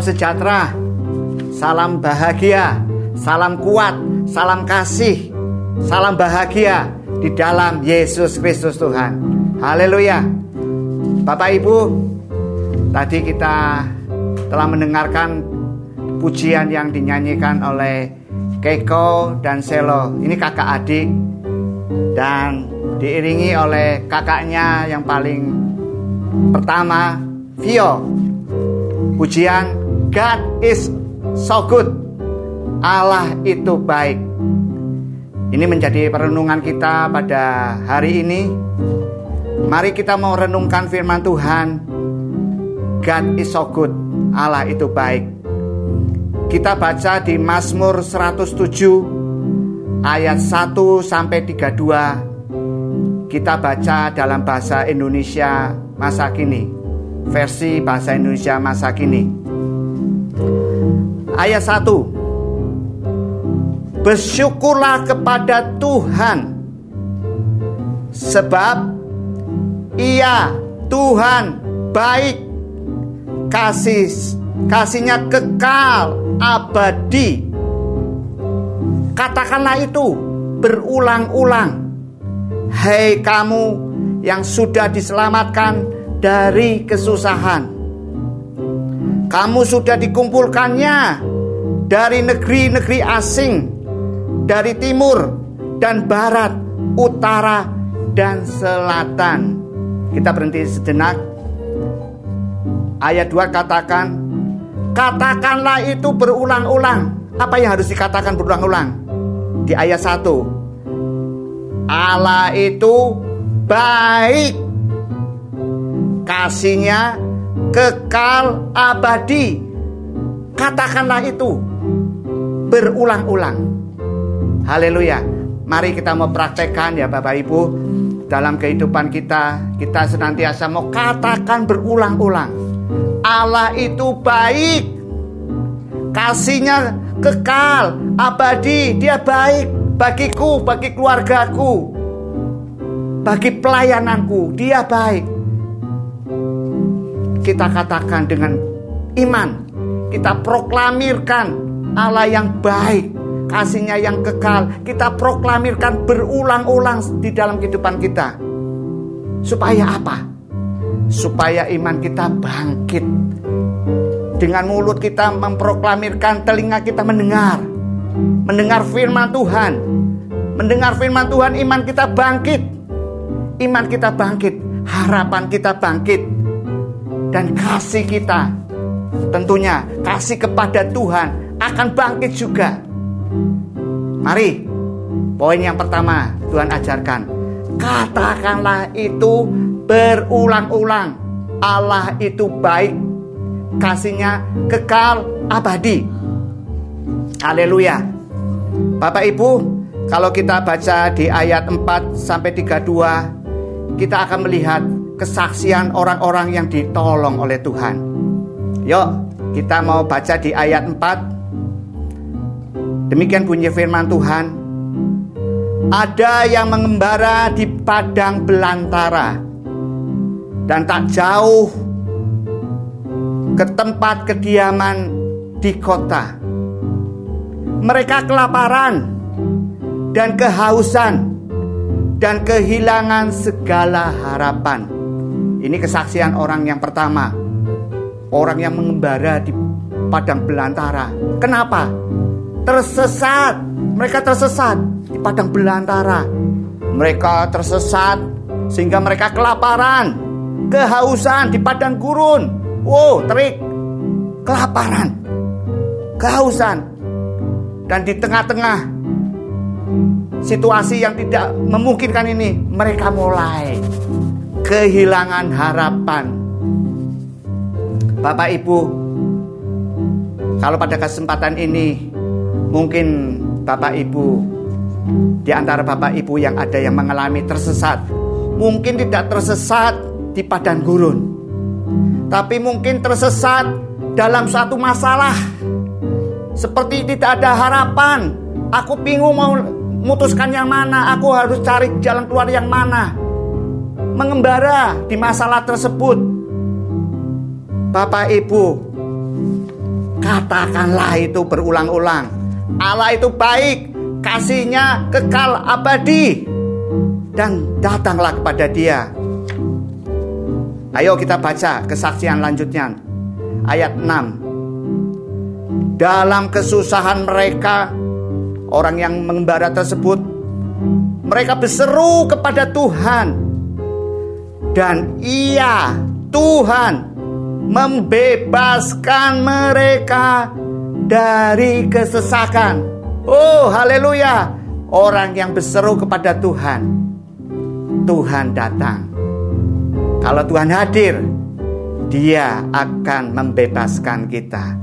Sejahtera, salam bahagia, salam kuat, salam kasih, salam bahagia di dalam Yesus Kristus Tuhan. Haleluya. Bapak Ibu, tadi kita telah mendengarkan pujian yang dinyanyikan oleh Keiko dan Selo. Ini kakak adik dan diiringi oleh kakaknya yang paling pertama Vio. Pujian God is so good. Allah itu baik. Ini menjadi perenungan kita pada hari ini. Mari kita mau renungkan firman Tuhan. God is so good. Allah itu baik. Kita baca di Mazmur 107 ayat 1 sampai 32. Kita baca dalam bahasa Indonesia masa kini versi bahasa Indonesia masa kini. Ayat 1. Bersyukurlah kepada Tuhan sebab Ia Tuhan baik kasih kasihnya kekal abadi. Katakanlah itu berulang-ulang. Hei kamu yang sudah diselamatkan dari kesusahan. Kamu sudah dikumpulkannya dari negeri-negeri asing, dari timur dan barat, utara dan selatan. Kita berhenti sejenak. Ayat 2 katakan, katakanlah itu berulang-ulang. Apa yang harus dikatakan berulang-ulang? Di ayat 1. Allah itu baik kasihnya kekal abadi. Katakanlah itu berulang-ulang. Haleluya. Mari kita mau praktekkan ya Bapak Ibu dalam kehidupan kita. Kita senantiasa mau katakan berulang-ulang. Allah itu baik. Kasihnya kekal, abadi. Dia baik bagiku, bagi keluargaku, bagi pelayananku. Dia baik kita katakan dengan iman. Kita proklamirkan Allah yang baik, kasihnya yang kekal. Kita proklamirkan berulang-ulang di dalam kehidupan kita. Supaya apa? Supaya iman kita bangkit. Dengan mulut kita memproklamirkan, telinga kita mendengar. Mendengar firman Tuhan. Mendengar firman Tuhan, iman kita bangkit. Iman kita bangkit, harapan kita bangkit dan kasih kita tentunya kasih kepada Tuhan akan bangkit juga. Mari, poin yang pertama Tuhan ajarkan, katakanlah itu berulang-ulang. Allah itu baik, kasihnya kekal abadi. Haleluya. Bapak Ibu, kalau kita baca di ayat 4 sampai 32, kita akan melihat kesaksian orang-orang yang ditolong oleh Tuhan. Yuk, kita mau baca di ayat 4. Demikian bunyi firman Tuhan. Ada yang mengembara di padang belantara dan tak jauh ke tempat kediaman di kota. Mereka kelaparan dan kehausan dan kehilangan segala harapan. Ini kesaksian orang yang pertama. Orang yang mengembara di padang belantara. Kenapa? Tersesat. Mereka tersesat di padang belantara. Mereka tersesat sehingga mereka kelaparan, kehausan di padang gurun. Wow, terik. Kelaparan, kehausan. Dan di tengah-tengah situasi yang tidak memungkinkan ini, mereka mulai kehilangan harapan. Bapak Ibu, kalau pada kesempatan ini mungkin Bapak Ibu di antara Bapak Ibu yang ada yang mengalami tersesat, mungkin tidak tersesat di padang gurun, tapi mungkin tersesat dalam suatu masalah seperti tidak ada harapan. Aku bingung mau memutuskan yang mana, aku harus cari jalan keluar yang mana mengembara di masalah tersebut. Bapak Ibu, katakanlah itu berulang-ulang. Allah itu baik, kasihnya kekal abadi. Dan datanglah kepada dia. Ayo kita baca kesaksian lanjutnya. Ayat 6. Dalam kesusahan mereka, orang yang mengembara tersebut, mereka berseru kepada Tuhan. Dan ia, Tuhan, membebaskan mereka dari kesesakan. Oh, haleluya! Orang yang berseru kepada Tuhan, Tuhan datang. Kalau Tuhan hadir, Dia akan membebaskan kita.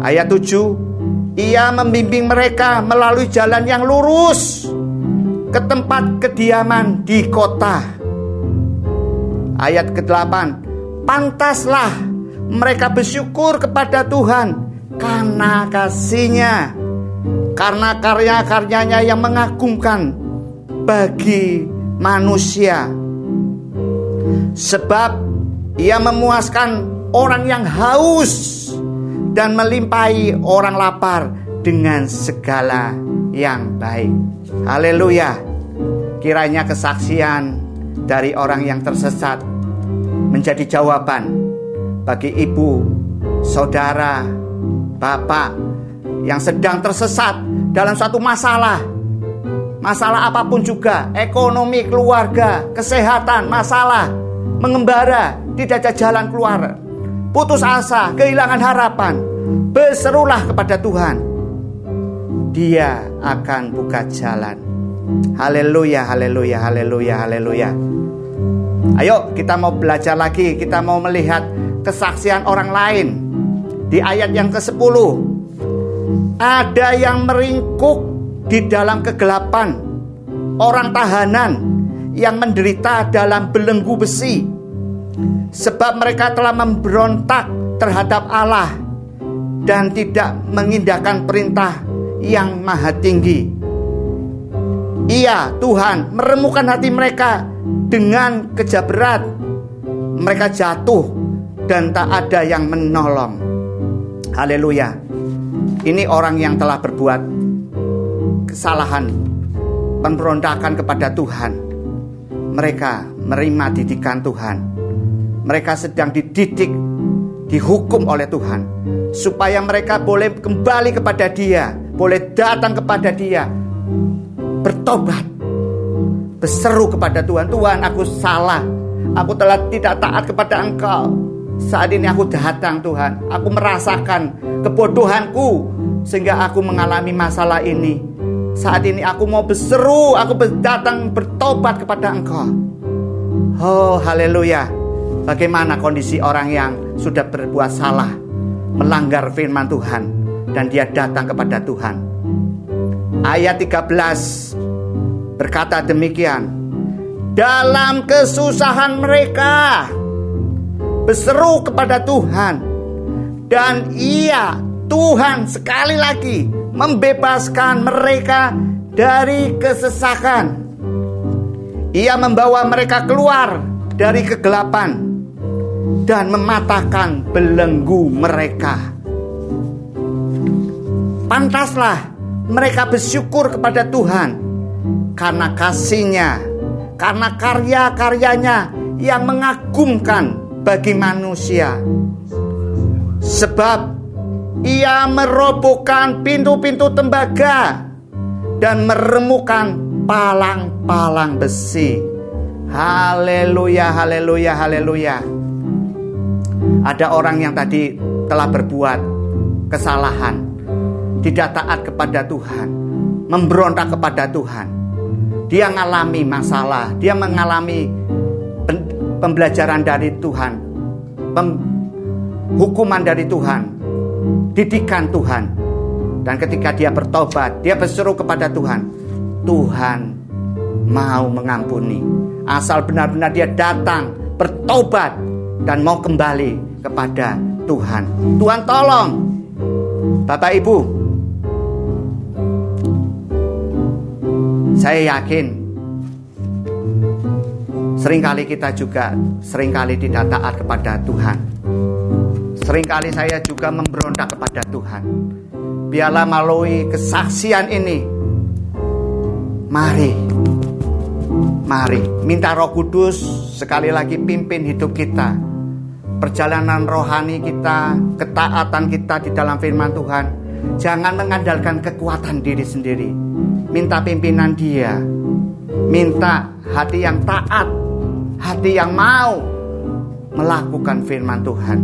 Ayat 7, Ia membimbing mereka melalui jalan yang lurus ke tempat kediaman di kota. Ayat ke-8, pantaslah mereka bersyukur kepada Tuhan karena kasihnya karena karya-karyanya yang mengagumkan bagi manusia. Sebab ia memuaskan orang yang haus dan melimpahi orang lapar dengan segala yang baik. Haleluya. Kiranya kesaksian dari orang yang tersesat menjadi jawaban bagi ibu, saudara, bapak yang sedang tersesat dalam suatu masalah. Masalah apa pun juga, ekonomi, keluarga, kesehatan, masalah, mengembara, tidak ada jalan keluar. Putus asa, kehilangan harapan. Berserulah kepada Tuhan. Dia akan buka jalan. Haleluya, haleluya, haleluya, haleluya. Ayo kita mau belajar lagi, kita mau melihat kesaksian orang lain. Di ayat yang ke-10. Ada yang meringkuk di dalam kegelapan. Orang tahanan yang menderita dalam belenggu besi. Sebab mereka telah memberontak terhadap Allah dan tidak mengindahkan perintah yang maha tinggi. Iya, Tuhan meremukan hati mereka dengan kerja berat mereka jatuh dan tak ada yang menolong. Haleluya. Ini orang yang telah berbuat kesalahan, pemberontakan kepada Tuhan. Mereka menerima didikan Tuhan. Mereka sedang dididik, dihukum oleh Tuhan. Supaya mereka boleh kembali kepada dia, boleh datang kepada dia, bertobat berseru kepada Tuhan, Tuhan aku salah, aku telah tidak taat kepada Engkau. Saat ini aku datang Tuhan, aku merasakan kebodohanku sehingga aku mengalami masalah ini. Saat ini aku mau berseru, aku datang bertobat kepada Engkau. Oh, haleluya. Bagaimana kondisi orang yang sudah berbuat salah, melanggar firman Tuhan dan dia datang kepada Tuhan. Ayat 13 berkata demikian, dalam kesusahan mereka berseru kepada Tuhan dan ia Tuhan sekali lagi membebaskan mereka dari kesesakan. Ia membawa mereka keluar dari kegelapan dan mematahkan belenggu mereka. Pantaslah mereka bersyukur kepada Tuhan karena kasihnya, karena karya-karyanya yang mengagumkan bagi manusia. Sebab ia merobohkan pintu-pintu tembaga dan meremukan palang-palang besi. Haleluya, haleluya, haleluya. Ada orang yang tadi telah berbuat kesalahan, tidak taat kepada Tuhan, memberontak kepada Tuhan. Dia mengalami masalah, dia mengalami pembelajaran dari Tuhan, hukuman dari Tuhan, didikan Tuhan. Dan ketika dia bertobat, dia berseru kepada Tuhan. Tuhan mau mengampuni. Asal benar-benar dia datang, bertobat, dan mau kembali kepada Tuhan. Tuhan tolong. Bapak Ibu, Saya yakin sering kali kita juga sering kali tidak taat kepada Tuhan. Seringkali saya juga memberontak kepada Tuhan. Biarlah melalui kesaksian ini, mari, mari minta Roh Kudus sekali lagi pimpin hidup kita, perjalanan rohani kita, ketaatan kita di dalam firman Tuhan. Jangan mengandalkan kekuatan diri sendiri. Minta pimpinan Dia. Minta hati yang taat, hati yang mau melakukan firman Tuhan.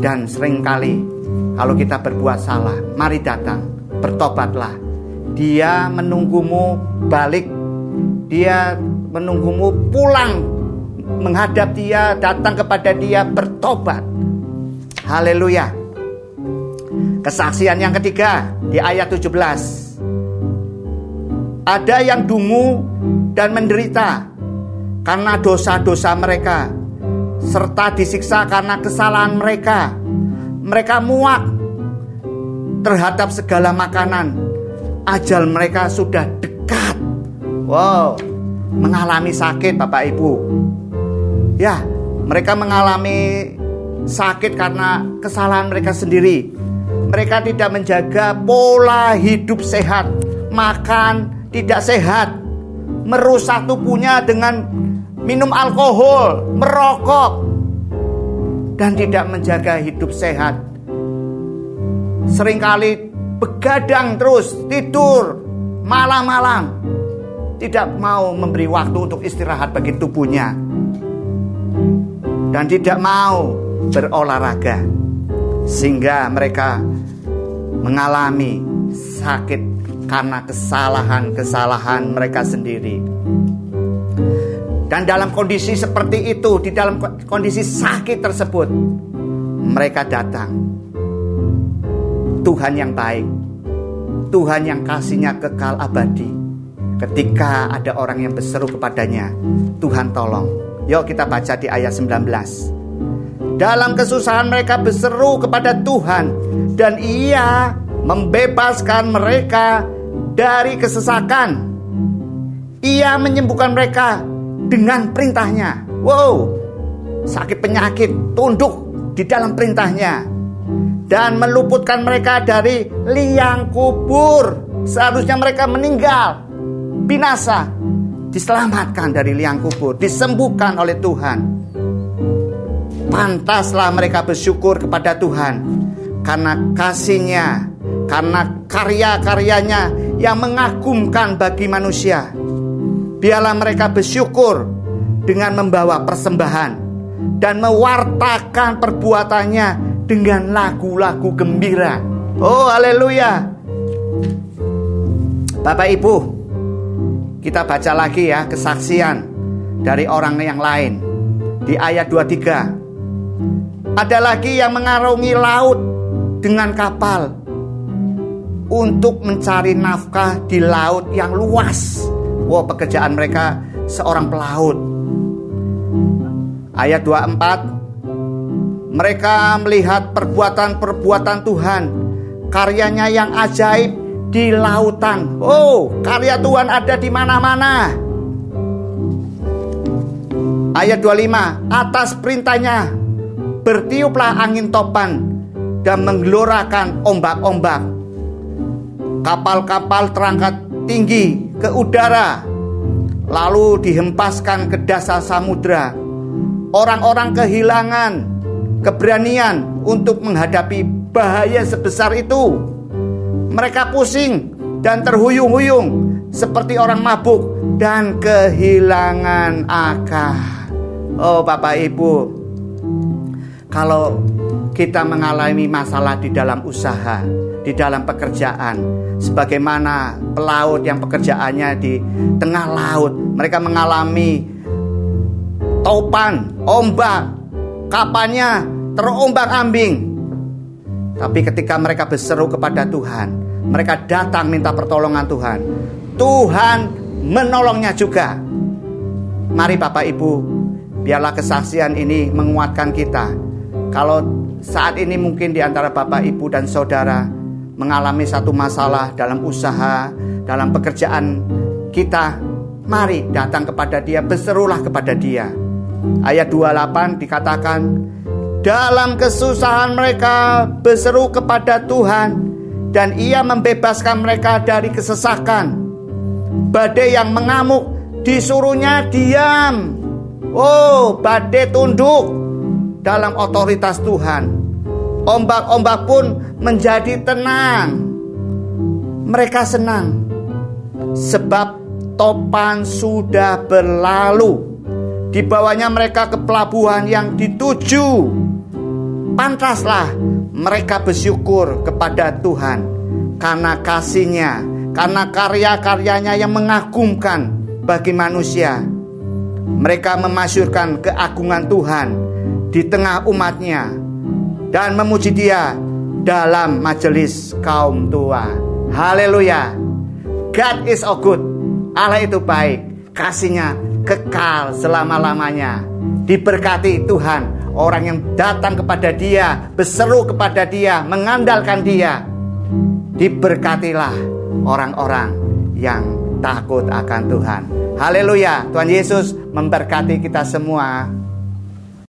Dan sering kali kalau kita berbuat salah, mari datang, bertobatlah. Dia menunggumu balik, dia menunggumu pulang menghadap dia, datang kepada dia, bertobat. Haleluya. Kesaksian yang ketiga di ayat 17. Ada yang dungu dan menderita karena dosa-dosa mereka serta disiksa karena kesalahan mereka. Mereka muak terhadap segala makanan. Ajal mereka sudah dekat. Wow, mengalami sakit Bapak Ibu. Ya, mereka mengalami sakit karena kesalahan mereka sendiri. Mereka tidak menjaga pola hidup sehat, makan tidak sehat, merusak tubuhnya dengan minum alkohol, merokok, dan tidak menjaga hidup sehat. Seringkali begadang terus, tidur malam-malam, tidak mau memberi waktu untuk istirahat bagi tubuhnya. Dan tidak mau berolahraga sehingga mereka mengalami sakit karena kesalahan-kesalahan mereka sendiri. Dan dalam kondisi seperti itu, di dalam kondisi sakit tersebut, mereka datang. Tuhan yang baik, Tuhan yang kasihnya kekal abadi. Ketika ada orang yang berseru kepadanya, Tuhan tolong, Yuk kita baca di ayat 19. Dalam kesusahan mereka berseru kepada Tuhan dan ia membebaskan mereka dari kesesakan. Ia menyembuhkan mereka dengan perintahnya. Wow, sakit penyakit tunduk di dalam perintahnya. Dan meluputkan mereka dari liang kubur. Seharusnya mereka meninggal, binasa diselamatkan dari liang kubur, disembuhkan oleh Tuhan. Pantaslah mereka bersyukur kepada Tuhan karena kasihnya, karena karya-karyanya yang mengagumkan bagi manusia. Biarlah mereka bersyukur dengan membawa persembahan dan mewartakan perbuatannya dengan lagu-lagu gembira. Oh, haleluya! Bapak Ibu, kita baca lagi ya kesaksian dari orang yang lain. Di ayat 23. Ada lagi yang mengarungi laut dengan kapal untuk mencari nafkah di laut yang luas. Wow, pekerjaan mereka seorang pelaut. Ayat 24. Mereka melihat perbuatan-perbuatan Tuhan, karyanya yang ajaib di lautan. Oh, karya Tuhan ada di mana-mana. Ayat 25, atas perintahnya bertiuplah angin topan dan menggelorakan ombak-ombak. Kapal-kapal terangkat tinggi ke udara, lalu dihempaskan ke dasar samudra. Orang-orang kehilangan keberanian untuk menghadapi bahaya sebesar itu. Mereka pusing dan terhuyung-huyung seperti orang mabuk dan kehilangan akal. Oh, Bapak Ibu, kalau kita mengalami masalah di dalam usaha, di dalam pekerjaan, sebagaimana pelaut yang pekerjaannya di tengah laut, mereka mengalami topan, ombak, kapalnya terombang-ambing. Tapi ketika mereka berseru kepada Tuhan, mereka datang minta pertolongan Tuhan. Tuhan menolongnya juga. Mari Bapak Ibu, biarlah kesaksian ini menguatkan kita. Kalau saat ini mungkin di antara Bapak Ibu dan Saudara mengalami satu masalah dalam usaha, dalam pekerjaan kita, mari datang kepada dia, berserulah kepada dia. Ayat 28 dikatakan, dalam kesusahan mereka berseru kepada Tuhan dan ia membebaskan mereka dari kesesakan. Badai yang mengamuk disuruhnya diam. Oh, badai tunduk dalam otoritas Tuhan. Ombak-ombak pun menjadi tenang. Mereka senang sebab topan sudah berlalu. Dibawanya mereka ke pelabuhan yang dituju. Pantaslah mereka bersyukur kepada Tuhan karena kasihnya, karena karya-karyanya yang mengagumkan bagi manusia. Mereka memasyurkan keagungan Tuhan di tengah umatnya dan memuji dia dalam majelis kaum tua. Haleluya. God is all good. Allah itu baik. Kasihnya kekal selama-lamanya. Diberkati Tuhan orang yang datang kepada dia, berseru kepada dia, mengandalkan dia. Diberkatilah orang-orang yang takut akan Tuhan. Haleluya. Tuhan Yesus memberkati kita semua.